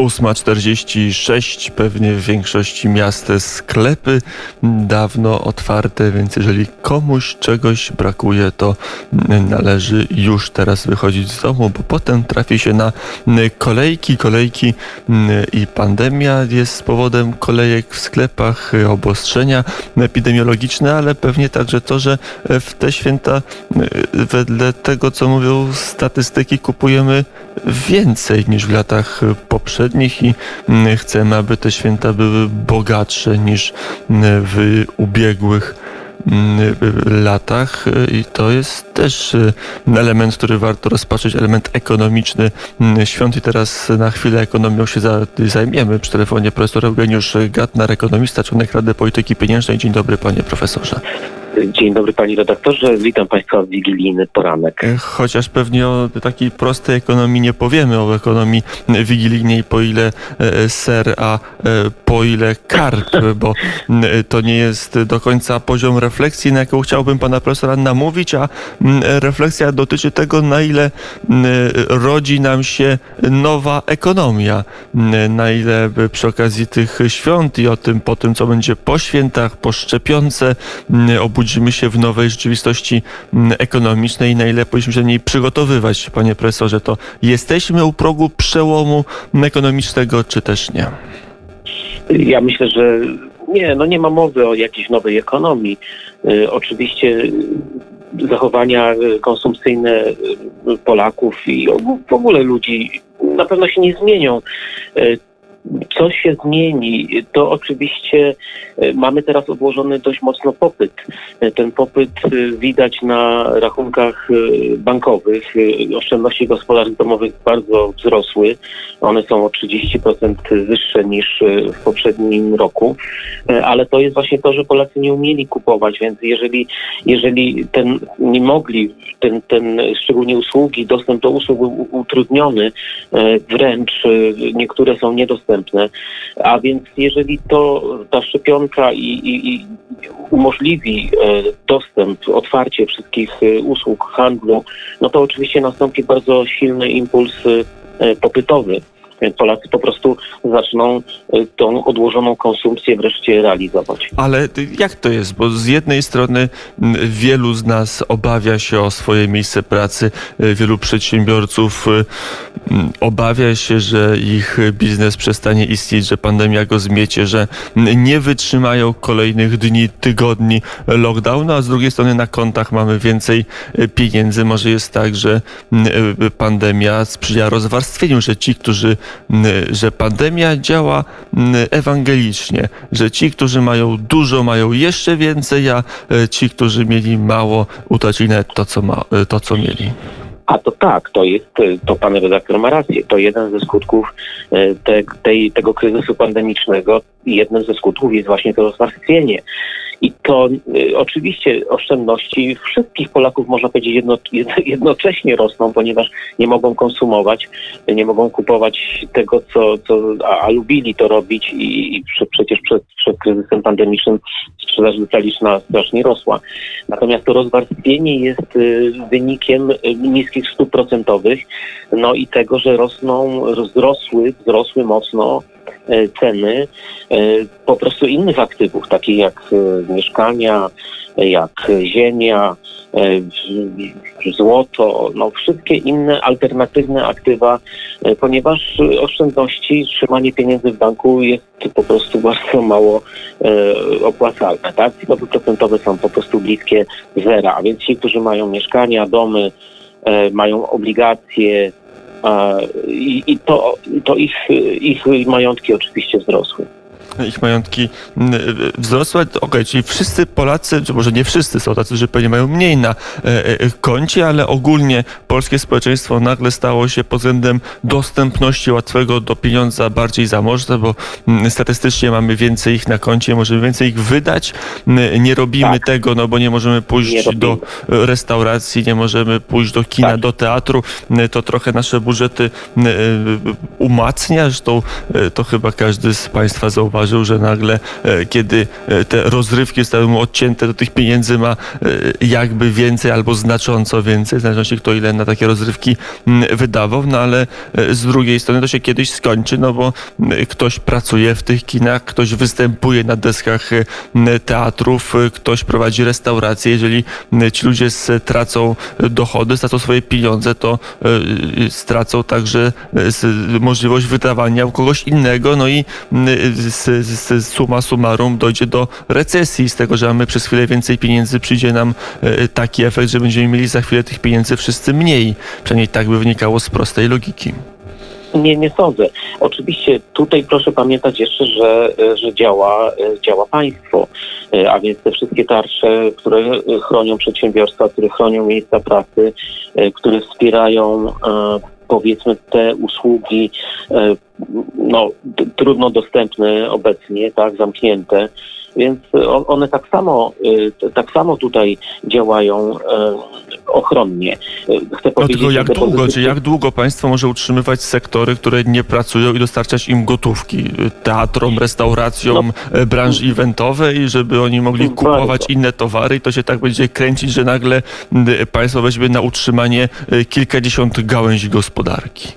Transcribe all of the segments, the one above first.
8.46, pewnie w większości miast sklepy dawno otwarte, więc jeżeli komuś czegoś brakuje, to należy już teraz wychodzić z domu, bo potem trafi się na kolejki, kolejki i pandemia jest powodem kolejek w sklepach, obostrzenia epidemiologiczne, ale pewnie także to, że w te święta wedle tego, co mówią statystyki, kupujemy więcej niż w latach poprzednich i mm, chcemy, aby te święta były bogatsze niż mm, w ubiegłych mm, latach i to jest też element, który warto rozpatrzeć, element ekonomiczny świąt i teraz na chwilę ekonomią się zajmiemy. Przy telefonie profesor Eugeniusz Gatnar, ekonomista, członek Rady Polityki Pieniężnej. Dzień dobry panie profesorze. Dzień dobry panie redaktorze, witam państwa w wigilijny poranek. E, chociaż pewnie o takiej prostej ekonomii nie powiemy, o ekonomii wigilijnej po ile e, ser, a e, po ile karp, bo to nie jest do końca poziom refleksji, na jaką chciałbym pana profesora namówić, a refleksja dotyczy tego, na ile rodzi nam się nowa ekonomia, na ile przy okazji tych świąt i o tym po tym, co będzie po świętach, po szczepionce, obudzimy budzimy się w nowej rzeczywistości mm, ekonomicznej na ile powinniśmy się do niej przygotowywać, panie profesorze, to jesteśmy u progu przełomu ekonomicznego, czy też nie? Ja myślę, że nie, no nie ma mowy o jakiejś nowej ekonomii. Y, oczywiście zachowania konsumpcyjne Polaków i w ogóle ludzi na pewno się nie zmienią. Co się zmieni, to oczywiście e, mamy teraz odłożony dość mocno popyt. E, ten popyt e, widać na rachunkach bankowych. Oszczędności gospodarstw domowych bardzo wzrosły. One są o 30% wyższe niż w poprzednim roku, ale to jest właśnie to, że Polacy nie umieli kupować, więc jeżeli, jeżeli ten, nie mogli, ten, ten szczególnie usługi, dostęp do usług był utrudniony, wręcz niektóre są niedostępne, dostępne. A więc jeżeli to ta szczepionka i, i, i umożliwi e, dostęp, otwarcie wszystkich e, usług handlu, no to oczywiście nastąpi bardzo silny impuls e, popytowy. Polacy po prostu zaczną y, tą odłożoną konsumpcję wreszcie realizować. Ale jak to jest? Bo z jednej strony wielu z nas obawia się o swoje miejsce pracy, y, wielu przedsiębiorców obawia się, że ich biznes przestanie istnieć, że pandemia go zmiecie, że nie wytrzymają kolejnych dni, tygodni lockdownu, a z drugiej strony na kontach mamy więcej pieniędzy. Może jest tak, że pandemia sprzyja rozwarstwieniu, że ci, którzy że pandemia działa ewangelicznie, że ci, którzy mają dużo, mają jeszcze więcej, a e, ci, którzy mieli mało, utracili nawet to, co, ma, e, to, co mieli. A to tak, to jest, to pan redaktor ma rację, to jeden ze skutków e, te, tej, tego kryzysu pandemicznego, jednym ze skutków jest właśnie to rozwarstwienie. I to y, oczywiście oszczędności wszystkich Polaków, można powiedzieć, jedno, jednocześnie rosną, ponieważ nie mogą konsumować, nie mogą kupować tego, co, co a, a lubili to robić i, i prze, przecież przed, przed kryzysem pandemicznym sprzedaż detaliczna strasznie rosła. Natomiast to rozwarstwienie jest y, wynikiem y, niskich stóp procentowych, no i tego, że rosną, wzrosły, wzrosły mocno ceny e, po prostu innych aktywów, takich jak e, mieszkania, jak ziemia, złoto, no wszystkie inne alternatywne aktywa, ponieważ oszczędności, trzymanie pieniędzy w banku jest po prostu bardzo mało opłacalne. Tak? Stopy procentowe są po prostu bliskie zera, a więc ci, którzy mają mieszkania, domy, mają obligacje, i, i to, to ich, ich majątki oczywiście wzrosły ich majątki mm, wzrosły. Okej, okay, czyli wszyscy Polacy, czy może nie wszyscy są tacy, że pewnie mają mniej na e, e, koncie, ale ogólnie polskie społeczeństwo nagle stało się pod względem dostępności łatwego do pieniądza bardziej zamożne, bo mm, statystycznie mamy więcej ich na koncie, możemy więcej ich wydać. Nie robimy tak. tego, no bo nie możemy pójść nie do restauracji, nie możemy pójść do kina, tak. do teatru. To trochę nasze budżety umacnia, zresztą e, to chyba każdy z Państwa zauważył zauważył, że nagle, e, kiedy e, te rozrywki zostały mu odcięte, to tych pieniędzy ma e, jakby więcej albo znacząco więcej, w zależności kto ile na takie rozrywki wydawał, no ale z drugiej strony to się kiedyś skończy, no bo ktoś pracuje w tych kinach, ktoś występuje na deskach teatrów, ktoś prowadzi restauracje. Jeżeli ci ludzie stracą dochody, stracą swoje pieniądze, to stracą także możliwość wydawania u kogoś innego, no i m, s- s- summa summarum dojdzie do recesji z tego, że mamy przez chwilę więcej pieniędzy, przyjdzie nam e, taki efekt, że będziemy mieli za chwilę tych pieniędzy wszyscy mniej. Przynajmniej tak by wynikało z prostej logiki. Nie, nie sądzę. Oczywiście tutaj proszę pamiętać jeszcze, że, że działa, działa państwo, a więc te wszystkie tarcze, które chronią przedsiębiorstwa, które chronią miejsca pracy, które wspierają e, powiedzmy te usługi e, no, trudno dostępne obecnie, tak, zamknięte. Więc o- one tak samo, t- tak samo tutaj działają e, ochronnie. Chcę No tylko jak długo, czy jak długo państwo może utrzymywać sektory, które nie pracują i dostarczać im gotówki? Teatrom, restauracjom, e, branży eventowej, żeby oni mogli Bardzo. kupować inne towary i to się tak będzie kręcić, że nagle państwo weźmie na utrzymanie kilkadziesiąt gałęzi gospodarki.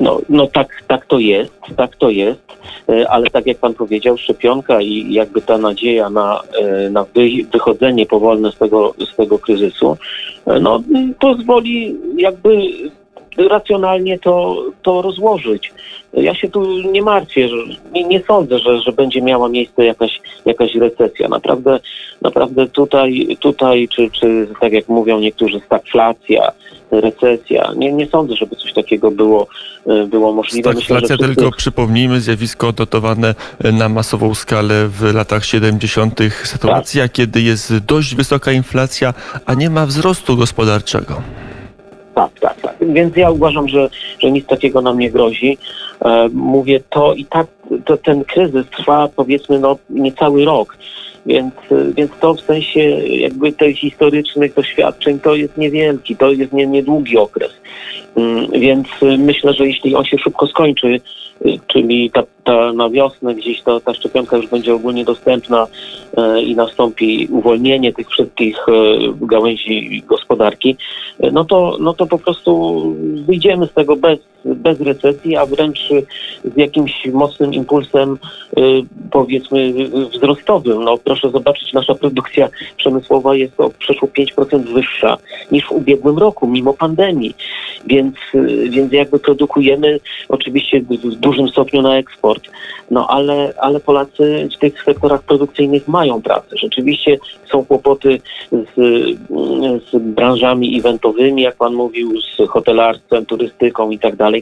No, no tak, tak to jest, tak to jest, E, ale tak jak pan powiedział, szczepionka i jakby ta nadzieja na, e, na wy, wychodzenie powolne z tego, z tego kryzysu, e, no pozwoli jakby racjonalnie to, to rozłożyć. Ja się tu nie martwię, że, nie, nie sądzę, że, że będzie miała miejsce jakaś, jakaś recesja. Naprawdę, naprawdę tutaj, tutaj czy, czy tak jak mówią niektórzy, stagflacja, recesja. Nie, nie sądzę, żeby coś takiego było, e, było możliwe. Stagflacja wszyscy- tylko przypomnijmy, zjawisko odnotowane e, na masową skalę w latach 70. Sytuacja, kiedy jest dość wysoka inflacja, a nie ma wzrostu gospodarczego. Tak, tak, tak. Więc ja uważam, że, że nic takiego nam nie grozi. E, mówię to i tak, to, ten kryzys trwa powiedzmy no niecały rok. Więc, e, więc to w sensie jakby tych historycznych doświadczeń to jest niewielki, to jest nie, niedługi okres. Mm, Więc myślę, że jeśli on się szybko skończy, e, czyli ta, ta na wiosnę gdzieś to, ta szczepionka już będzie ogólnie dostępna e, i nastąpi uwolnienie tych wszystkich e, gałęzi gospodarki, e, no to, no to po prostu wyjdziemy z tego bez, bez recesji, a wręcz z jakimś mocnym impulsem e, powiedzmy wzrostowym. No proszę zobaczyć, nasza produkcja przemysłowa jest o przeszło 5% wyższa niż w ubiegłym roku, mimo pandemii. Więc, e, więc jakby produkujemy oczywiście w dużym stopniu na eksport, no ale, ale Polacy w tych sektorach produkcyjnych mają pracę. Rzeczywiście są kłopoty z, z branżami eventowymi, jak pan mówił, z hotelarstwem, turystyką i tak dalej.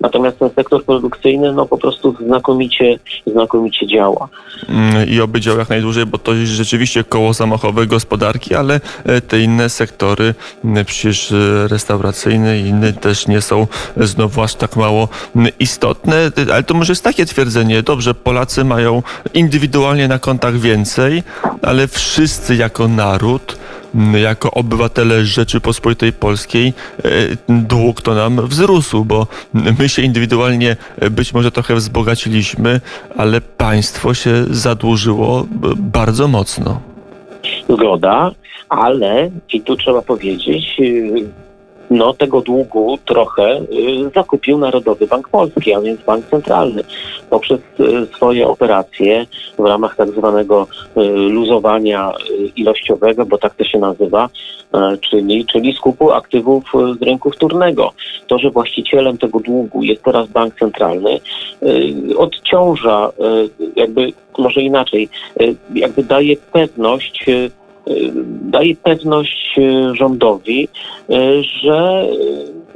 Natomiast ten sektor produkcyjny no po prostu znakomicie, znakomicie działa. Mm, i oby działał jak najdłużej, bo to jest rzeczywiście koło zamachowe gospodarki, ale e, te inne sektory, m, przecież e, restauracyjne i inne też nie są e, znowu aż tak mało m, istotne, ale to może jest takie twierdzenie, dobrze, Polacy mają indywidualnie na kontach więcej, ale wszyscy jako naród jako obywatele Rzeczypospolitej Polskiej e, dług to nam wzrósł, bo my się indywidualnie e, być może trochę wzbogaciliśmy, ale państwo się zadłużyło b- bardzo mocno. Zgoda, ale i tu trzeba powiedzieć, no tego długu trochę yy, zakupił Narodowy Bank Polski, a więc Bank Centralny, poprzez yy, swoje operacje w ramach tak zwanego yy, luzowania ilościowego, bo tak to się nazywa, czyli, czyli skupu aktywów z rynku wtórnego. To, że właścicielem tego długu jest teraz Bank Centralny, odciąża, jakby może inaczej, jakby daje pewność, y, daje pewność y, rządowi, y, że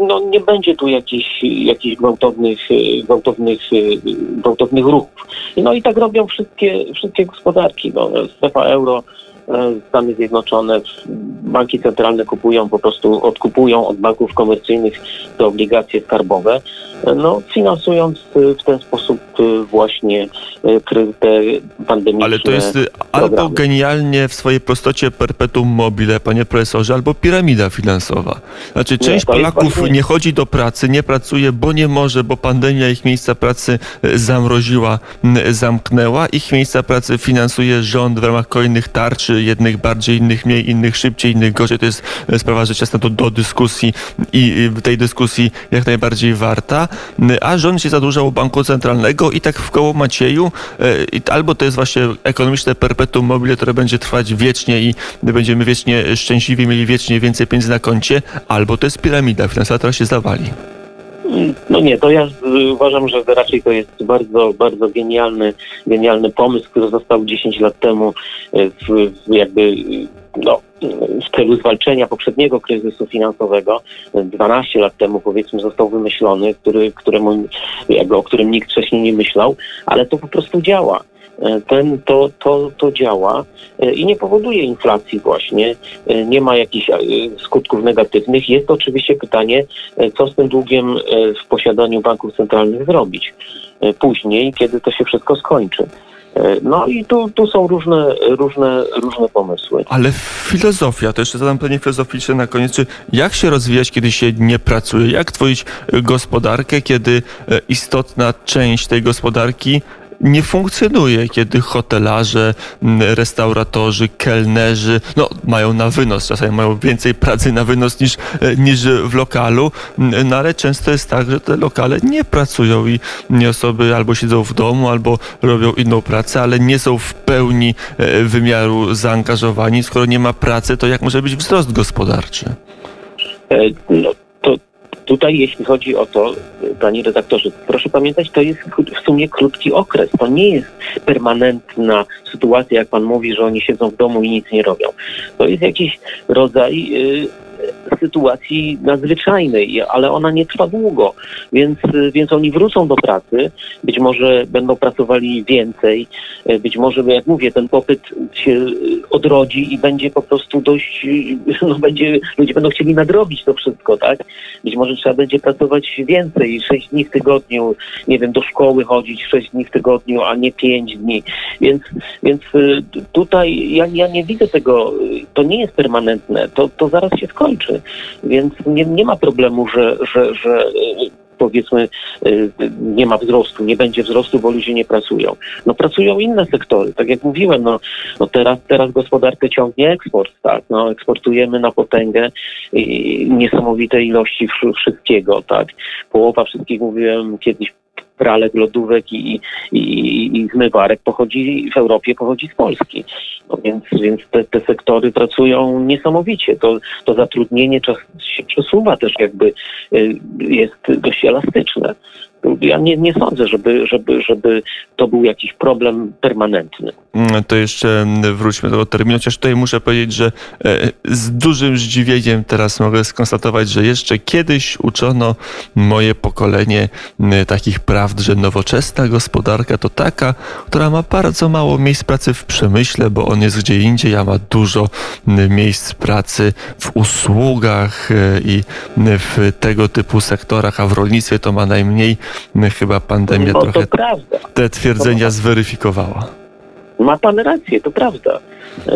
y, no, nie będzie tu jakichś, jakichś gwałtownych, y, gwałtownych, y, gwałtownych ruchów. No i tak robią wszystkie, wszystkie gospodarki. No, strefa euro, y, Stany Zjednoczone, banki centralne kupują po prostu, odkupują od banków komercyjnych te obligacje skarbowe, y, no, finansując y, w ten sposób y, właśnie y, kry- te pandemiczne Ale to jest y, albo programy. genialnie w swojej prostocie perpetuum mobile, panie profesorze, albo piramida finansowa. Znaczy, część jest Polaków właśnie- nie chodzi do pracy, nie pracuje, bo nie może, bo pandemia ich miejsca pracy y, zamroziła, zamknęła. Ich miejsca pracy finansuje rząd w ramach kolejnych tarczy, jednych bardziej, innych mniej, innych szybciej, innych gorzej. To jest y, sprawa rzecz jasna do, do dyskusji i y, tej dyskusji jak najbardziej warta. Y, A rząd się zadłużał u Banku Centralnego i tak w koło Macieju i albo to jest właśnie ekonomiczne perpetuum mobile, które będzie trwać wiecznie i będziemy wiecznie szczęśliwi, mieli wiecznie więcej pieniędzy na koncie, albo to jest piramida finansowa, która się zawali. No nie, to ja uważam, że raczej to jest bardzo, bardzo genialny, genialny pomysł, który został 10 lat temu y, w, w jakby no, w celu zwalczenia poprzedniego kryzysu finansowego. Y, 12 lat temu powiedzmy został wymyślony, który, któremu, jakby, o którym nikt wcześniej nie myślał, ale to po prostu działa. Ten, to, to, to działa i nie powoduje inflacji właśnie, nie ma jakichś y, skutków negatywnych. Jest oczywiście pytanie, E, co z tym długiem e, w posiadaniu banków centralnych zrobić e, później, kiedy to się wszystko skończy. E, No i tu, tu są różne, różne, różne pomysły. Ale filozofia, to jeszcze zadam pytanie filozoficzne na koniec, czy jak się rozwijać, kiedy się nie pracuje? Jak tworzyć gospodarkę, kiedy e, istotna część tej gospodarki nie funkcjonuje, kiedy hotelarze, restauratorzy, kelnerzy, no mają na wynos, czasami mają więcej pracy na wynos niż, e, niż w lokalu, no ale często jest tak, że te lokale nie pracują i osoby albo siedzą w domu, albo robią inną pracę, ale nie są w pełni e, wymiaru zaangażowani. Skoro nie ma pracy, to jak może być wzrost gospodarczy? E, No, tutaj, jeśli chodzi o to, panie redaktorze, proszę pamiętać, to jest w sumie krótki okres. To nie jest permanentna sytuacja, jak pan mówi, że oni siedzą w domu i nic nie robią. To jest jakiś rodzaj y, sytuacji nadzwyczajnej, ale ona nie trwa długo, więc, y, więc oni wrócą do pracy, być może będą pracowali więcej, y, być może, jak mówię, ten popyt się y, odrodzi i będzie po prostu dość, no będzie, ludzie będą chcieli nadrobić to wszystko, tak? Być może trzeba będzie pracować więcej, 6 dni w tygodniu, nie wiem, do szkoły chodzić 6 dni w tygodniu, a nie 5 dni. Więc, więc tutaj ja, ja nie widzę tego, to nie jest permanentne, to, to zaraz się skończy. Więc nie, nie ma problemu, że, że, że y, powiedzmy y, nie ma wzrostu, nie będzie wzrostu, bo ludzie nie pracują. No pracują inne sektory, tak jak mówiłem, no, no teraz, teraz gospodarkę ciągnie eksport, tak, no eksportujemy na potęgę i niesamowite ilości wszy- wszystkiego, tak. Połowa wszystkich, mówiłem kiedyś, pralek, lodówek i, i, i, zmywarek pochodzi w Europie, pochodzi z Polski. No więc, więc te, te sektory pracują niesamowicie. To, to zatrudnienie czas się przesuwa też jakby y, jest dość elastyczne. Ja nie, nie sądzę, żeby, żeby, żeby to był jakiś problem permanentny. Mm, To jeszcze wróćmy do terminu, chociaż tutaj muszę powiedzieć, że e, z dużym zdziwieniem teraz mogę skonstatować, że jeszcze kiedyś uczono moje pokolenie takich prawd, że nowoczesna gospodarka to taka, która ma bardzo mało miejsc pracy w przemyśle, bo on jest gdzie indziej, a ma dużo miejsc pracy w usługach e, i w tego typu sektorach, a w rolnictwie to ma najmniej. Chyba pandemia No, trochę te twierdzenia zweryfikowała. Ma pan rację, to prawda.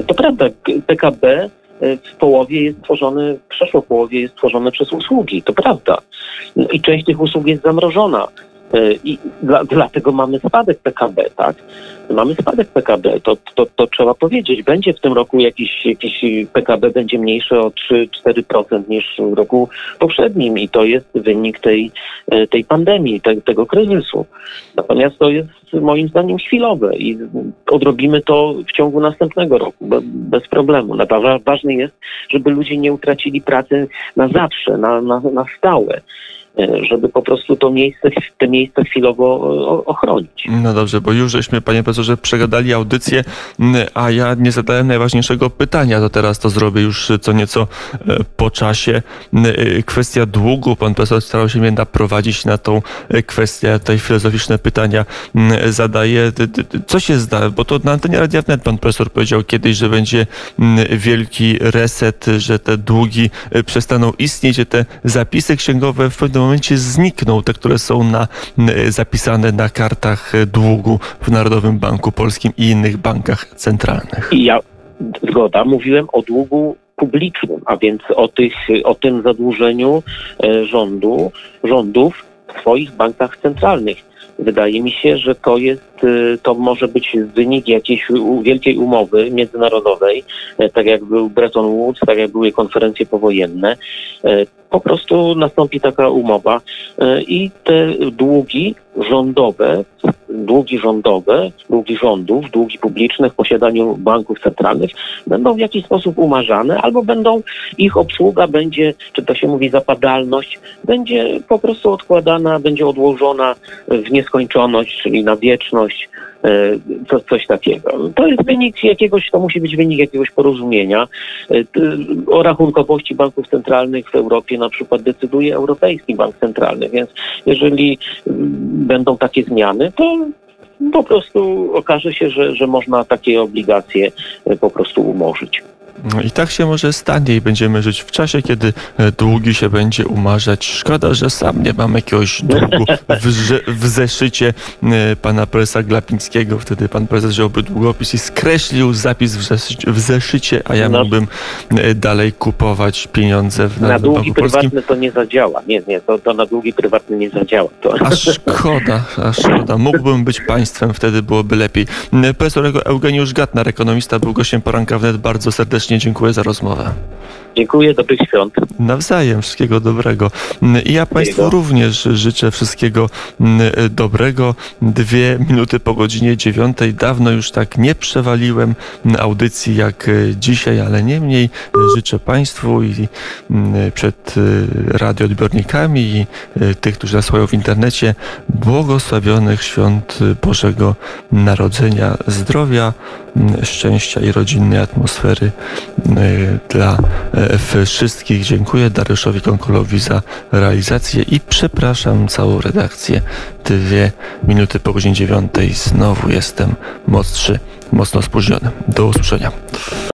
To prawda, PKB w połowie jest tworzony, przeszło połowie jest tworzone przez usługi, to prawda. I część tych usług jest zamrożona. E, I dla, dlatego mamy spadek PKB, tak? Mamy spadek PKB, to, to, to trzeba powiedzieć. Będzie w tym roku jakiś, jakiś PKB będzie mniejsze o 3-4% niż w roku poprzednim i to jest wynik tej, e, tej pandemii, te, tego kryzysu. Natomiast to jest moim zdaniem chwilowe i odrobimy to w ciągu następnego roku be, bez problemu. Ważne jest, żeby ludzie nie utracili pracy na zawsze, na, na, na stałe, żeby po prostu to miejsce, te miejsce chwilowo o- ochronić. No dobrze, bo już żeśmy, panie profesorze, przegadali audycję, a ja nie zadałem najważniejszego pytania, to teraz to zrobię już co nieco e, po czasie. E, Kwestia długu, pan profesor starał się mnie naprowadzić na tą e, kwestię, tutaj filozoficzne pytania zadaję. Co się zda, bo to na antenie Radia Wnet pan profesor powiedział kiedyś, że będzie wielki reset, że te długi e, przestaną istnieć, że te zapisy księgowe w pewnym momencie znikną, te, które są na, zapisane na kartach długu w Narodowym Banku Polskim i innych bankach centralnych. I ja, zgoda, mówiłem o długu publicznym, a więc o, tych, o tym zadłużeniu e, rządu, rządów w swoich bankach centralnych. Wydaje mi się, że to jest, to może być wynik jakiejś wielkiej umowy międzynarodowej, e, tak jak był Bretton Woods, tak jak były konferencje powojenne. E, Po prostu nastąpi taka umowa e, i te długi rządowe, długi rządowe, długi rządów, długi publiczne w posiadaniu banków centralnych będą w jakiś sposób umarzane, albo będą ich obsługa będzie, czy to się mówi zapadalność, będzie po prostu odkładana, będzie odłożona w nieskończoność, czyli na wieczność, e, co, coś takiego. To jest wynik jakiegoś, to musi być wynik jakiegoś porozumienia. E, O rachunkowości banków centralnych w Europie na przykład decyduje Europejski Bank Centralny, więc jeżeli będą takie zmiany, to po prostu okaże się, że, że można takie obligacje e, po prostu umorzyć. No I tak się może stanie i będziemy żyć w czasie, kiedy e, długi się będzie umarzać. Szkoda, że sam nie mam jakiegoś długu w, w zeszycie e, pana prezesa Glapińskiego. Wtedy pan prezes wziąłby długopis i skreślił zapis w, zeszycie, w zeszycie, a ja No. mógłbym e, dalej kupować pieniądze w Na długi Banku Polskim. prywatne to nie zadziała. Nie, nie, to, to na długi prywatne nie zadziała. To... A szkoda, a szkoda. Mógłbym być państwem, wtedy byłoby lepiej. Profesor Eugeniusz Gatnar, ekonomista, był gościem poranka wnet. Bardzo serdecznie dziękuję za rozmowę. Dziękuję, dobrych świąt. Nawzajem, wszystkiego dobrego. I ja Państwu również życzę wszystkiego mm, dobrego. Dwie minuty po godzinie dziewiątej. Dawno już tak nie przewaliłem audycji jak e, dzisiaj, ale niemniej e, życzę Państwu i mm, przed e, radioodbiornikami i e, tych, którzy nas w internecie, błogosławionych świąt Bożego Narodzenia, zdrowia, mm, szczęścia i rodzinnej atmosfery e, dla e, wszystkich. Dziękuję Dariuszowi Konkolowi za realizację i przepraszam całą redakcję. Dwie minuty po godzinie dziewiątej znowu jestem mocny, mocno spóźniony. Do usłyszenia.